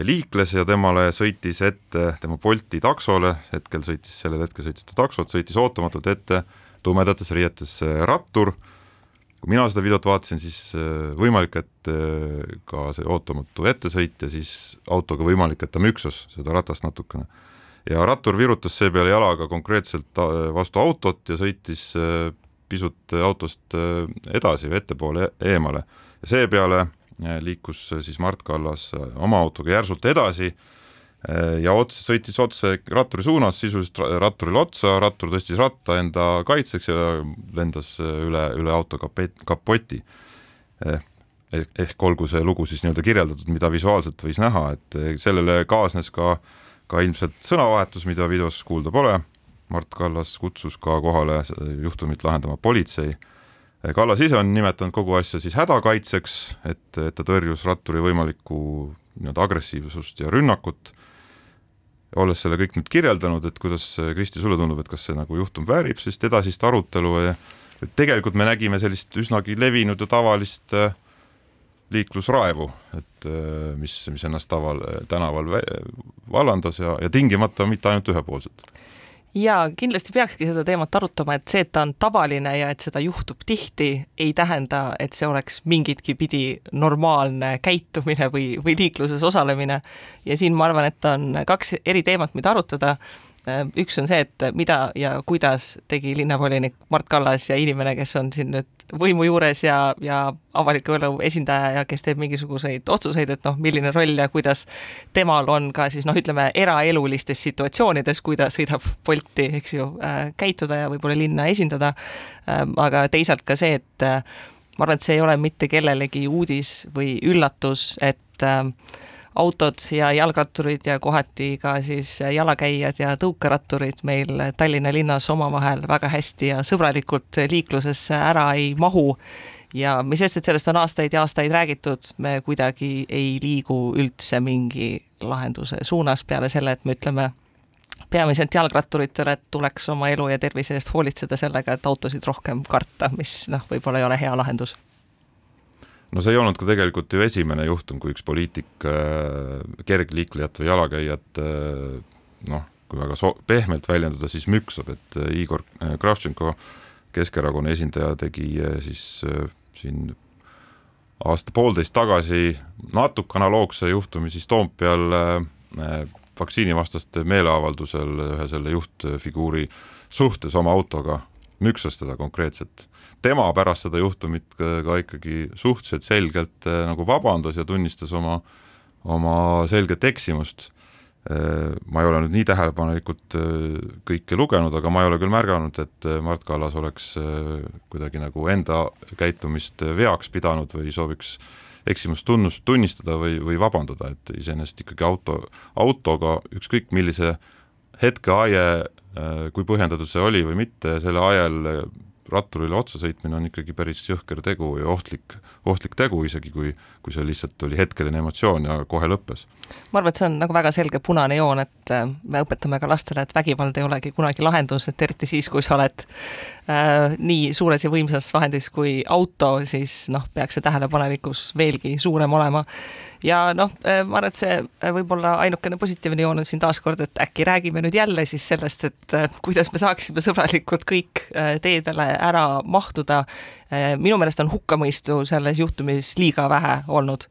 C: liikles ja temale sõitis ette tema Bolti taksole, hetkel sõitis, sellel hetkel sõitis ta taksot, sõitis ootamatult ette tumedates riietes rattur, kui mina seda videot vaatasin, siis äh, võimalik, et äh, ka see ootamatu ettesõit ja siis autoga võimalik, et ta müksas seda ratast natukene. ja rattur virutas seepeale jalaga konkreetselt äh, vastu autot ja sõitis pisut autost äh, edasi või ettepoole e-, eemale ja seepeale äh, liikus äh, siis Mart Kallas oma autoga järsult edasi ja otse, sõitis otse ratturi suunas, sisuliselt ratturile otsa, rattur tõstis ratta enda kaitseks ja lendas üle, üle auto kapet, kapoti. ehk olgu see lugu siis nii-öelda kirjeldatud, mida visuaalselt võis näha, et sellele kaasnes ka, ka ilmselt sõnavahetus, mida videos kuulda pole Mart Kallas kutsus ka kohale juhtumit lahendama politsei. Kallas ise on nimetanud kogu asja siis hädakaitseks, et, et ta tõrjus ratturi võimalikku nii-öelda agressiivsust ja rünnakut. olles selle kõik nüüd kirjeldanud, et kuidas, Kristi, sulle tundub, et kas see nagu juhtum väärib sellist edasist arutelu ja et tegelikult me nägime sellist üsnagi levinud ja tavalist äh, liiklusraevu, et äh, mis, mis ennast taval, tänaval vallandas ja, ja tingimata mitte ainult ühepoolselt
D: ja kindlasti peakski seda teemat arutama, et see, et ta on tavaline ja et seda juhtub tihti, ei tähenda, et see oleks mingitki pidi normaalne käitumine või, või liikluses osalemine. ja siin ma arvan, et on kaks eri teemat, mida arutada üks on see, et mida ja kuidas tegi linnavolinik Mart Kallas ja inimene, kes on siin nüüd võimu juures ja, ja avaliku elu esindaja ja kes teeb mingisuguseid otsuseid, et noh, milline roll ja kuidas temal on ka siis noh, ütleme eraelulistes situatsioonides, kui ta sõidab Bolti, eks ju äh,, käituda ja võib-olla linna esindada äh,. aga teisalt ka see, et äh, ma arvan, et see ei ole mitte kellelegi uudis või üllatus, et äh, autod ja jalgratturid ja kohati ka siis jalakäijad ja tõukeratturid meil Tallinna linnas omavahel väga hästi ja sõbralikult liiklusesse ära ei mahu. ja mis sest, et sellest on aastaid ja aastaid räägitud, me kuidagi ei liigu üldse mingi lahenduse suunas peale selle, et me ütleme peamiselt jalgratturitele, et tuleks oma elu ja tervise eest hoolitseda sellega, et autosid rohkem karta, mis noh, võib-olla ei ole hea lahendus
C: no see ei olnud ka tegelikult ju esimene juhtum, kui üks poliitik äh, kergliiklejat või jalakäijat äh, noh, kui väga so-, pehmelt väljendada, siis müksab, et äh, Igor äh, Kravtšenko, Keskerakonna esindaja, tegi äh, siis siin aasta-poolteist tagasi natuke analoogse juhtumi siis Toompeal vaktsiinivastaste meeleavaldusel ühe selle juhtfiguuri suhtes oma autoga müksas teda konkreetselt. Tema pärast seda juhtumit ka, ka ikkagi suhteliselt selgelt äh, nagu vabandas ja tunnistas oma, oma selget eksimust. Äh, ma ei ole nüüd nii tähelepanelikult äh, kõike lugenud, aga ma ei ole küll märganud, et Mart Kallas oleks kuidagi nagu enda käitumist veaks pidanud või sooviks eksimust tunnust, tunnistada või, või vabandada, et iseenesest ikkagi auto, autoga ükskõik millise hetkeaie, kui põhjendatud see oli või mitte, selle ajal ratturile otsa sõitmine on ikkagi päris jõhker tegu ja ohtlik, ohtlik tegu, isegi kui, kui see lihtsalt oli hetkeline emotsioon ja kohe lõppes.
D: ma arvan, et see on nagu väga selge punane joon, et äh, me õpetame ka lastele, et vägivald ei olegi kunagi lahendus, et eriti siis, kui sa oled äh, nii suures ja võimsas vahendis kui auto, siis noh, peaks see tähelepanelikkus veelgi suurem olema ja noh, äh, ma arvan, et see äh, võib-olla ainukene positiivne joon on siin taaskord, et äkki räägime nüüd jälle siis sellest, et äh, kuidas me saaksime sõbralikult kõik teedele ära mahtuda. minu meelest on hukkamõistu selles juhtumis liiga vähe olnud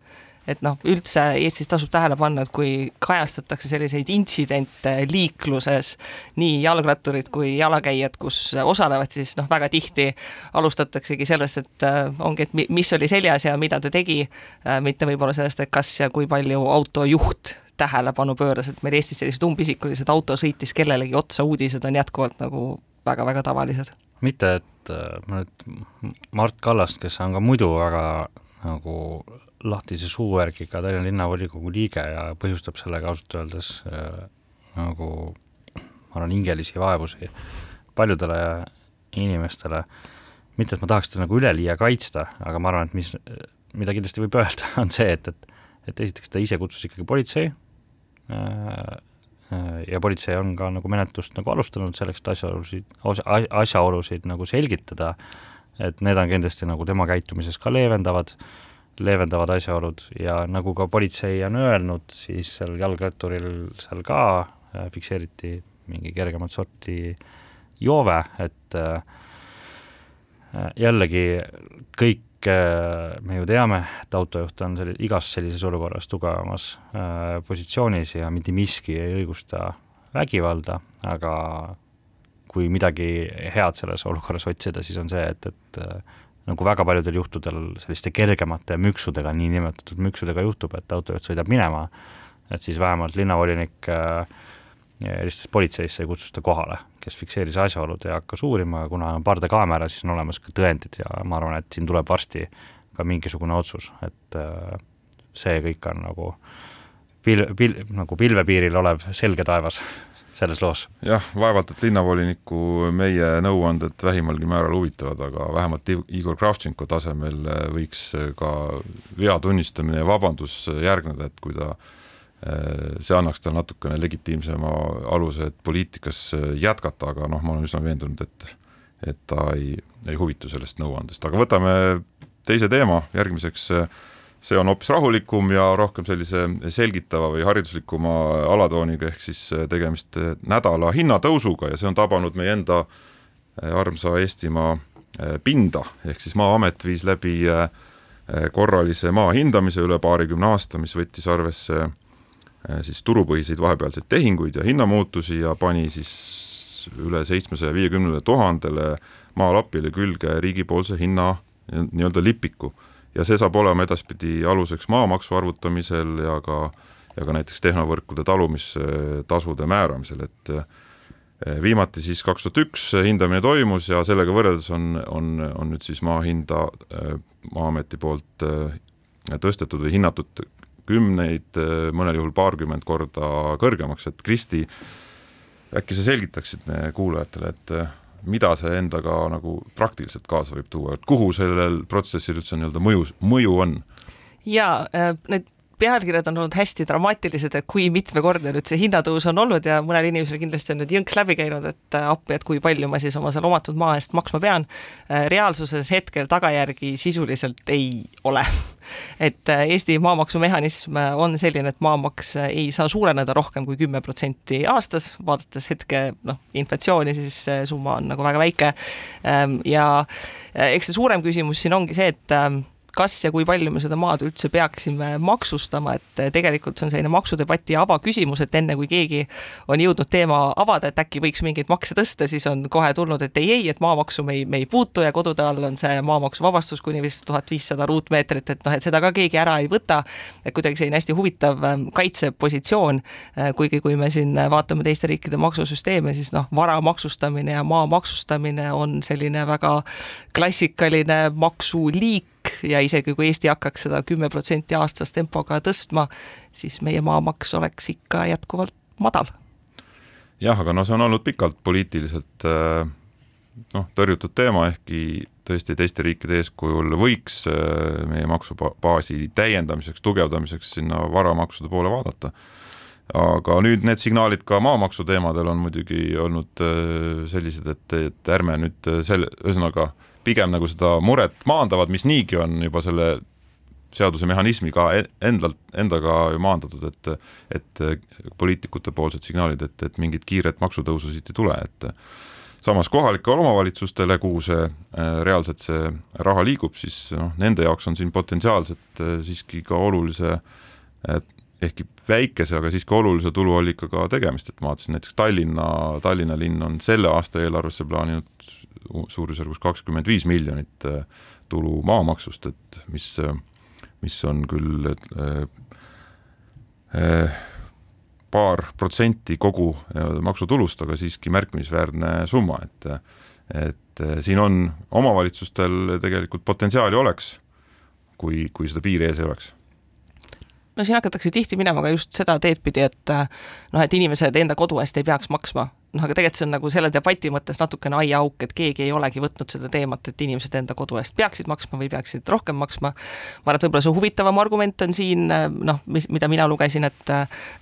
D: et noh, üldse Eestis tasub tähele panna, et kui kajastatakse selliseid intsidente liikluses, nii jalgratturid kui jalakäijad, kus osalevad, siis noh, väga tihti alustataksegi sellest, et äh, ongi, et mis oli seljas ja mida ta tegi äh,, mitte võib-olla sellest, et kas ja kui palju autojuht tähelepanu pööras, et meil Eestis sellised umbisikulised auto sõitis kellelegi otsa uudised on jätkuvalt nagu väga-väga tavalised.
E: mitte, et äh, ma nüüd Mart Kallast, kes on ka muidu väga nagu lahtise suuvärgiga Tallinna linnavolikogu liige ja põhjustab sellega ausalt öeldes äh, nagu ma arvan, hingelisi vaevusi paljudele inimestele. mitte, et ma tahaks teda nagu üleliia kaitsta, aga ma arvan, et mis, mida kindlasti võib öelda, *laughs* on see, et, et et esiteks ta ise kutsus ikkagi politsei äh, ja politsei on ka nagu menetlust nagu alustanud selleks, et asjaolusid, asjaolusid nagu selgitada, et need on kindlasti nagu tema käitumises ka leevendavad äh, leevendavad asjaolud ja nagu ka politsei on öelnud, siis seal jalgratturil seal ka äh, fikseeriti mingi kergemat sorti joove, et äh, äh, jällegi kõik me ju teame, et autojuht on selli-, igas sellises olukorras tugevamas positsioonis ja mitte miski ei õigusta vägivalda, aga kui midagi head selles olukorras otsida, siis on see, et, et nagu väga paljudel juhtudel selliste kergemate müksudega, niinimetatud müksudega juhtub, et autojuht sõidab minema, et siis vähemalt linnavolinik äh, helistas politseisse ja kutsus ta kohale, kes fikseeris asjaolud ja hakkas uurima, kuna on pardakaamera, siis on olemas ka tõendid ja ma arvan, et siin tuleb varsti ka mingisugune otsus, et äh, see kõik on nagu pil-, pil-, nagu pilvepiiril olev selge taevas selles loos.
C: jah, vaevalt, et linnavoliniku meie nõuanded vähimalgi määral huvitavad, aga vähemalt Igor Kravtšenko tasemel äh, võiks äh, ka vea tunnistamine ja vabandus äh, järgneda, et kui ta see annaks talle natukene legitiimsema aluse, et poliitikas jätkata, aga noh, ma olen üsna veendunud, et et ta ei, ei huvitu sellest nõuandest, aga võtame teise teema järgmiseks äh, see on hoopis rahulikum ja rohkem sellise selgitava või hariduslikuma alatooniga, ehk siis äh, tegemist äh, nädala hinnatõusuga ja see on tabanud meie enda äh, armsa Eestimaa pinda, ehk siis Maa-amet viis läbi korralise maa hindamise üle paarikümne aasta, mis võttis arvesse siis turupõhiseid vahepealseid tehinguid ja hinnamuutusi ja pani siis üle seitsmesaja viiekümnele tuhandele maalapile külge riigipoolse hinna nii-öelda lipiku ja see saab olema edaspidi aluseks maamaksu arvutamisel ja ka, ja ka näiteks tehnovõrkude talumistasude määramisel, et eh, viimati siis kaks tuhat üks hindamine toimus ja sellega võrreldes on, on, on nüüd siis maa hinda eh, Maa-ameti poolt eh, tõstetud või hinnatud kümneid, mõnel juhul paarkümmend korda kõrgemaks, et Kristi, äkki sa selgitaksid kuulajatele, et mida see endaga nagu praktiliselt kaasa võib tuua, et kuhu sellel protsessil üldse nii-öelda mõju, mõju on?
D: jaa, äh, need pealkirjad on olnud hästi dramaatilised, et kui mitmekordne nüüd see hinnatõus on olnud ja mõnel inimesel kindlasti on nüüd jõnks läbi käinud, et äh, appi, et kui palju ma siis oma seal omatud maa eest maksma pean. Äh, reaalsuses hetkel tagajärgi sisuliselt ei ole. *laughs* et äh, Eesti maamaksumehhanism on selline, et maamaks ei saa suureneda rohkem kui kümme protsenti aastas, vaadates hetke noh, inflatsiooni, siis see summa on nagu väga väike. Ähm, ja eks see suurem küsimus siin ongi see, et ähm, kas ja kui palju me seda maad üldse peaksime maksustama, et eh, tegelikult see on selline maksudebati avaküsimus, et enne kui keegi on jõudnud teema avada, et äkki võiks mingeid makse tõsta, siis on kohe tulnud, et ei, ei, et maamaksu me ei, me ei puutu ja kodude all on see maamaksuvabastus kuni vist tuhat viissada ruutmeetrit, et noh, et seda ka keegi ära ei võta. et kuidagi selline hästi huvitav ähm, kaitsepositsioon, äh, kuigi kui me siin vaatame teiste riikide maksusüsteeme, siis noh, vara maksustamine ja maa maksustamine on selline väga klassikaline maksuliik, ja isegi kui Eesti hakkaks seda kümme protsenti aastas tempoga tõstma, siis meie maamaks oleks ikka jätkuvalt madal.
C: jah, aga no see on olnud pikalt poliitiliselt äh, noh, tõrjutud teema, ehkki tõesti teiste riikide eeskujul võiks äh, meie maksubaasi täiendamiseks, tugevdamiseks sinna varamaksude poole vaadata. aga nüüd need signaalid ka maamaksu teemadel on muidugi olnud äh, sellised, et, et ärme nüüd selle, ühesõnaga pigem nagu seda muret maandavad, mis niigi on juba selle seaduse mehhanismiga e-, endalt, endaga ju maandatud, et et poliitikute poolsed signaalid, et, et mingit kiiret maksutõusu siit ei tule, et samas kohalikele omavalitsustele, kuhu see äh, reaalselt see raha liigub, siis noh, nende jaoks on siin potentsiaalselt äh, siiski ka olulise ehkki väikese, aga siiski olulise tuluallikaga tegemist, et ma vaatasin näiteks Tallinna, Tallinna linn on selle aasta eelarvesse plaaninud suurusjärgus kakskümmend viis miljonit äh, tulu maamaksust, et mis mis on küll äh, äh, paar protsenti kogu maksutulust, aga siiski märkimisväärne summa, et et äh, siin on omavalitsustel tegelikult potentsiaali oleks, kui, kui seda piiri ees ei oleks.
D: No siin hakatakse tihti minema ka just seda teed pidi, et noh, et inimesed enda kodu eest ei peaks maksma noh, aga tegelikult see on nagu selle debati mõttes natukene aiaauk, et keegi ei olegi võtnud seda teemat, et inimesed enda kodu eest peaksid maksma või peaksid rohkem maksma. ma arvan, et võib-olla see huvitavam argument on siin noh, mis, mida mina lugesin, et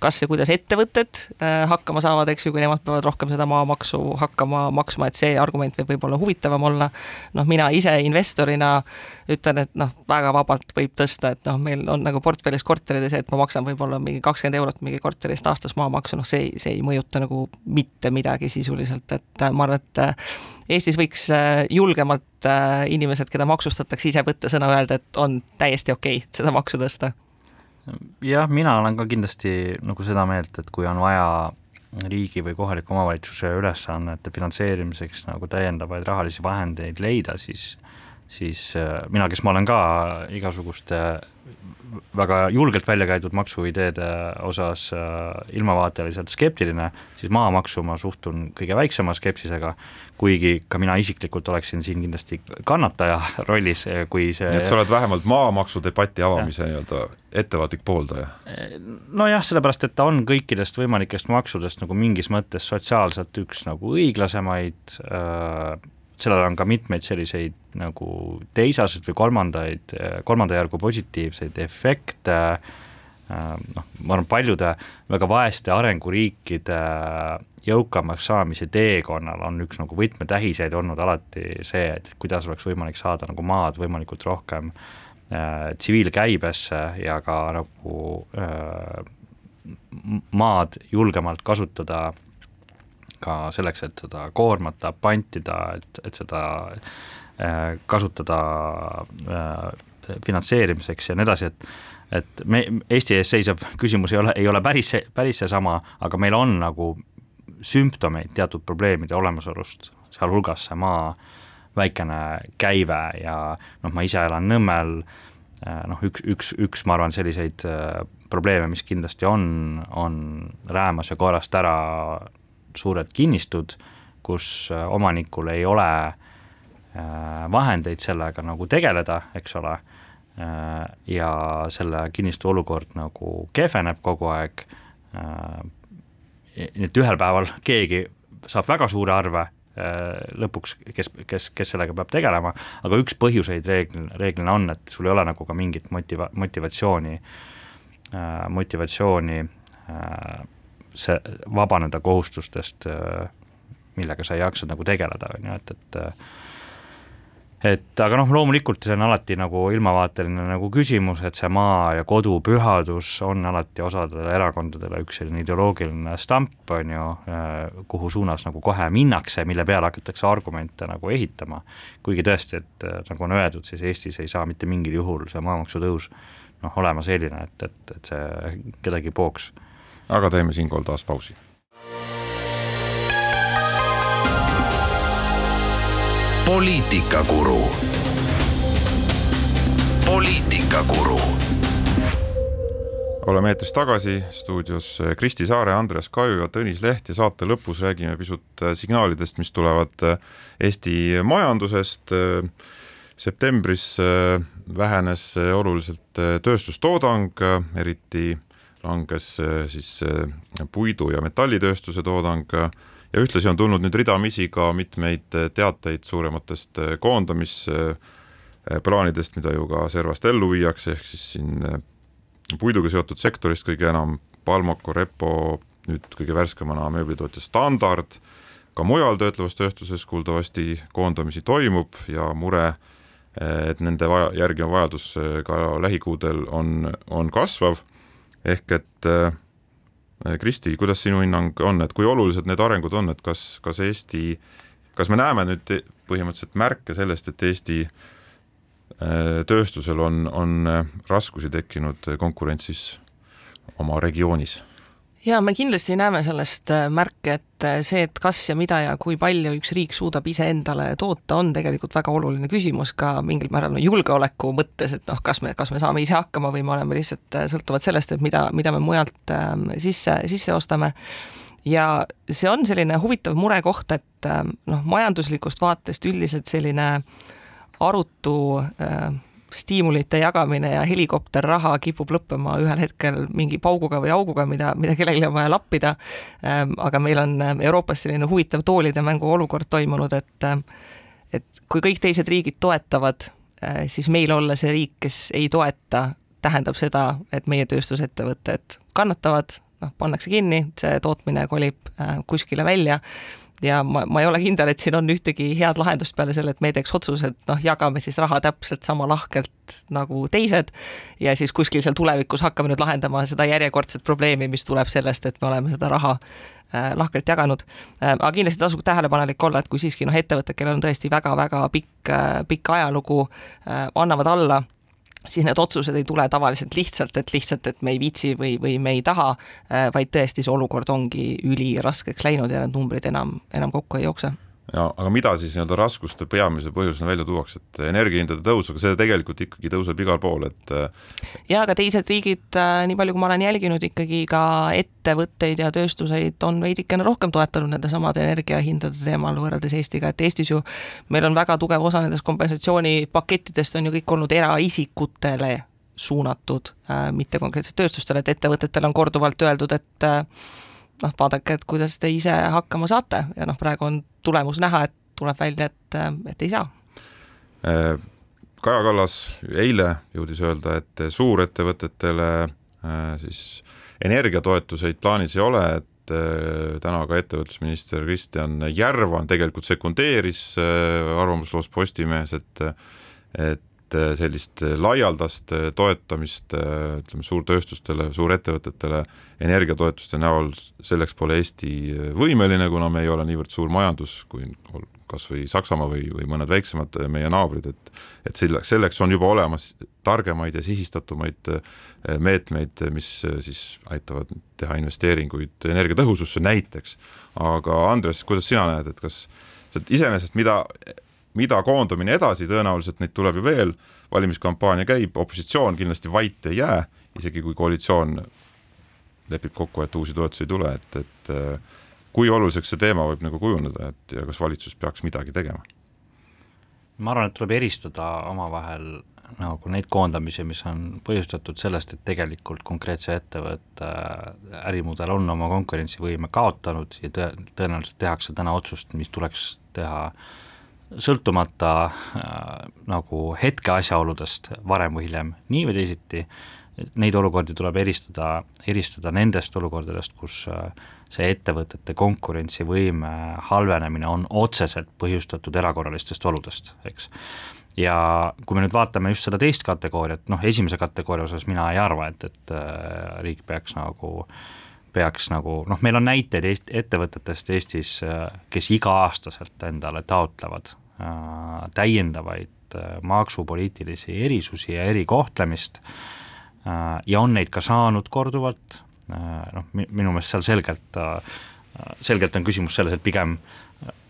D: kas ja kuidas ettevõtted äh, hakkama saavad, eks ju, kui nemad peavad rohkem seda maamaksu hakkama maksma, et see argument võib võib-olla huvitavam olla. noh, mina ise investorina ütlen, et noh, väga vabalt võib tõsta, et noh, meil on nagu portfellis korterid ja see, et ma maksan võib-olla mingi kakskümmend eurot mingi korteri eest aastas maamaksu, noh, see, see ei mõjuta nagu mitte midagi sisuliselt, et äh, ma arvan, et äh, Eestis võiks äh, julgemalt inimesed, keda maksustatakse, ise võtta sõna, öelda, et on täiesti okei okay seda maksu tõsta.
E: jah, mina olen ka kindlasti nagu seda meelt, et kui on vaja riigi või kohaliku omavalitsuse ülesannete finantseerimiseks nagu täiendavaid rahalisi vahendeid leida, siis siis mina, kes ma olen ka igasuguste väga julgelt välja käidud maksuideede osas äh, ilmavaateliselt skeptiline, siis maamaksu ma suhtun kõige väiksema skepsisega, kuigi ka mina isiklikult oleksin siin kindlasti kannataja *laughs* rollis, äh, kui see
C: nii et sa oled vähemalt maamaksu debati avamise nii-öelda ettevaatlik pooldaja?
E: nojah, sellepärast et ta on kõikidest võimalikest maksudest nagu mingis mõttes sotsiaalselt üks nagu õiglasemaid äh, sellel on ka mitmeid selliseid nagu teisaseid või kolmandaid, kolmanda järgu positiivseid efekte, noh, ma arvan, paljude väga vaeste arenguriikide jõukamaks saamise teekonnal on üks nagu võtmetähiseid olnud alati see, et kuidas oleks võimalik saada nagu maad võimalikult rohkem äh, tsiviilkäibesse ja ka nagu äh, maad julgemalt kasutada ka selleks, et seda koormata, pantida, et, et seda äh, kasutada äh, finantseerimiseks ja nii edasi, et et me, Eesti ees seisev *laughs* küsimus ei ole, ei ole päris, päris seesama, aga meil on nagu sümptomeid teatud probleemide olemasolust, sealhulgas see maa väikene käive ja noh, ma ise elan Nõmmel, äh, noh, üks, üks, üks, ma arvan, selliseid probleeme, mis kindlasti on, on räämas ja korrast ära suured kinnistud, kus äh, omanikul ei ole äh, vahendeid sellega nagu tegeleda, eks ole, äh, ja selle kinnistu olukord nagu kehveneb kogu aeg, nii et ühel päeval keegi saab väga suure arve lõpuks, kes, kes, kes sellega peab tegelema, aga üks põhjuseid reeglina, reeglina on, et sul ei ole nagu ka mingit motiva-, motivatsiooni, motivatsiooni see, vabaneda kohustustest, äh, millega sa ei jaksa nagu tegeleda, on ju, et, et et aga noh, loomulikult see on alati nagu ilmavaateline nagu küsimus, et see maa ja kodu pühadus on alati osadele erakondadele üks selline ideoloogiline stamp, on ju, äh, kuhu suunas nagu kohe minnakse, mille peale hakatakse argumente nagu ehitama. kuigi tõesti, et äh, nagu on öeldud, siis Eestis ei saa mitte mingil juhul see maamaksu tõus noh, olema selline, et, et, et see kedagi pooks
C: aga teeme siinkohal taas pausi.
B: poliitikakuru. poliitikakuru.
C: oleme eetris tagasi, stuudios Kristi Saare, Andres Kaju ja Tõnis Leht ja saate lõpus räägime pisut signaalidest, mis tulevad Eesti majandusest septembris vähenes oluliselt tööstustoodang, eriti langes siis puidu- ja metallitööstuse toodang. Ja ühtlasi on tulnud nüüd ridamisi ka mitmeid teateid suurematest koondamisplaanidest, mida ju ka servast ellu viiakse, ehk siis siin puiduga seotud sektorist kõige enam Palmaco, Repo, nüüd kõige värskemana mööblitootja Standard, ka mujal töötlevas tööstuses kuuldavasti koondamisi toimub ja mure, et nende vaja, järgi on vajadus ka lähikuudel, on, on kasvav, ehk et äh, Kristi, kuidas sinu hinnang on, et kui olulised need arengud on, et kas, kas Eesti, kas me näeme nüüd põhimõtteliselt märke sellest, et Eesti äh, tööstusel on, on äh, raskusi tekkinud konkurentsis oma regioonis?
D: Ja me kindlasti näeme sellest äh, märke, et äh, see, et kas ja mida ja kui palju üks riik suudab iseendale toota, on tegelikult väga oluline küsimus ka mingil määral no, julgeoleku mõttes, et noh, kas me, kas me saame ise hakkama või me oleme lihtsalt äh, sõltuvad sellest, et mida, mida me mujalt äh, sisse, sisse ostame. ja see on selline huvitav murekoht, et äh, noh, majanduslikust vaatest üldiselt selline arutu äh, stiimulite jagamine ja helikopterraha kipub lõppema ühel hetkel mingi pauguga või auguga, mida, mida kellelgi on vaja lappida. Ähm, aga meil on ähm, Euroopas selline huvitav toolide mängu olukord toimunud, et ähm, et kui kõik teised riigid toetavad, äh, siis meil olla see riik, kes ei toeta, tähendab seda, et meie tööstusettevõtted kannatavad, noh, pannakse kinni, see tootmine kolib äh, kuskile välja ja ma, ma ei ole kindel, et siin on ühtegi head lahendust peale selle, et me teeks otsuse, et noh, jagame siis raha täpselt sama lahkelt nagu teised ja siis kuskil seal tulevikus hakkame nüüd lahendama seda järjekordset probleemi, mis tuleb sellest, et me oleme seda raha äh, lahkelt jaganud äh,. aga kindlasti tasub tähelepanelik olla, et kui siiski noh, ettevõtted, kellel on tõesti väga-väga pikk äh,, pikk ajalugu annavad alla siis need otsused ei tule tavaliselt lihtsalt, et lihtsalt, et me ei viitsi või, või me ei taha, äh, vaid tõesti see olukord ongi üliraskeks läinud ja need numbrid enam, enam kokku ei jookse
C: ja aga mida siis nii-öelda raskuste peamise põhjusena välja tuuakse, et energiahindade tõus, aga see tegelikult ikkagi tõuseb igal pool, et
D: äh, ja aga teised riigid, äh, nii palju kui ma olen jälginud, ikkagi ka ettevõtteid ja tööstuseid on veidikene rohkem toetanud nendesamade energiahindade teemal võrreldes Eestiga, et Eestis ju meil on väga tugev osa nendest kompensatsioonipakettidest on ju kõik olnud eraisikutele suunatud, äh, mitte konkreetselt tööstustele, et ettevõtetele on korduvalt öeldud, et noh, vaadake, et kuidas te ise hakkama saate ja noh, praegu on tulemus näha, et tuleb välja, et, et ei saa.
C: Äh, Kaja Kallas eile jõudis öelda, et suurettevõtetele äh, siis energiatoetuseid plaanis ei ole, et äh, täna ka ettevõtlusminister Kristjan Järvan tegelikult sekundeeris arvamusloos Postimehes, et et sellist laialdast toetamist ütleme suurtööstustele, suurettevõtetele energiatoetuste näol, selleks pole Eesti võimeline, kuna me ei ole niivõrd suur majandus kui kas või Saksamaa või, või mõned väiksemad meie naabrid, et et selleks, selleks on juba olemas targemaid ja sihistatumaid meetmeid, mis siis aitavad teha investeeringuid energiatõhususse näiteks. aga Andres, kuidas sina näed, et kas, iseenesest mida, mida koondumine edasi, tõenäoliselt neid tuleb ju veel, valimiskampaania käib, opositsioon kindlasti vait ei jää, isegi kui koalitsioon lepib kokku, et uusi toetusi ei tule, et, et äh, kui oluliseks see teema võib nagu kujuneda, et ja kas valitsus peaks midagi tegema?
E: ma arvan, et tuleb eristada omavahel nagu neid koondamisi, mis on põhjustatud sellest, et tegelikult konkreetse ettevõtte äh, ärimudel on oma konkurentsivõime kaotanud ja tõe, tõenäoliselt tehakse täna otsust, mis tuleks teha sõltumata äh, nagu hetke asjaoludest varem või hiljem, nii või teisiti äh, neid olukordi tuleb eristada, eristada nendest olukordadest, kus äh, see ettevõtete konkurentsivõime halvenemine on otseselt põhjustatud erakorralistest oludest, eks. ja kui me nüüd vaatame just seda teist kategooriat, noh esimese kategooria osas mina ei arva, et, et äh, riik peaks nagu peaks nagu noh, meil on näiteid Eest, ettevõtetest Eestis, äh, kes iga-aastaselt endale taotlevad äh, täiendavaid äh, maksupoliitilisi erisusi ja erikohtlemist äh, Äh, ja on neid ka saanud korduvalt, äh, noh, minu meelest seal selgelt, äh, selgelt on küsimus selles, et pigem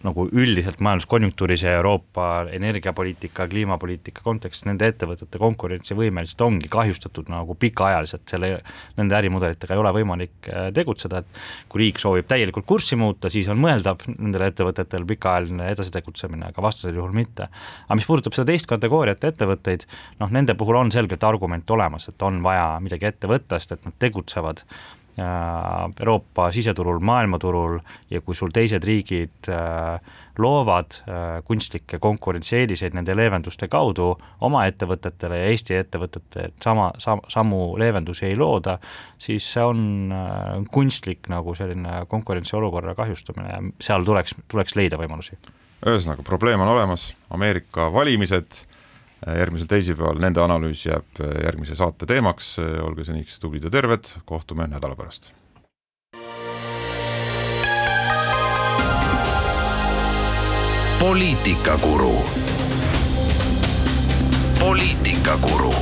E: nagu üldiselt majanduskonjunktuuris ja Euroopa energiapoliitika, kliimapoliitika kontekstis nende ettevõtete konkurentsivõime lihtsalt ongi kahjustatud nagu pikaajaliselt, selle, nende ärimudelitega ei ole võimalik äh, tegutseda, et kui riik soovib täielikult kurssi muuta, siis on mõeldav nendel ettevõtetel pikaajaline edasi tegutsemine, aga vastasel juhul mitte. aga mis puudutab seda teist kategooriat ettevõtteid, noh, nende puhul on selgelt argument olemas, et on vaja midagi ette võtta, sest et nad tegutsevad Euroopa siseturul, maailmaturul ja kui sul teised riigid äh, loovad äh, kunstlikke konkurentsieeliseid nende leevenduste kaudu oma ettevõtetele ja Eesti ettevõtete sama sam,, samu leevendusi ei looda, siis see on äh, kunstlik nagu selline konkurentsiolukorra kahjustamine ja seal tuleks, tuleks leida võimalusi.
C: ühesõnaga, probleem on olemas, Ameerika valimised järgmisel teisipäeval, nende analüüs jääb järgmise saate teemaks, olge seniks tublid ja terved, kohtume nädala pärast.
B: poliitikakuru. poliitikakuru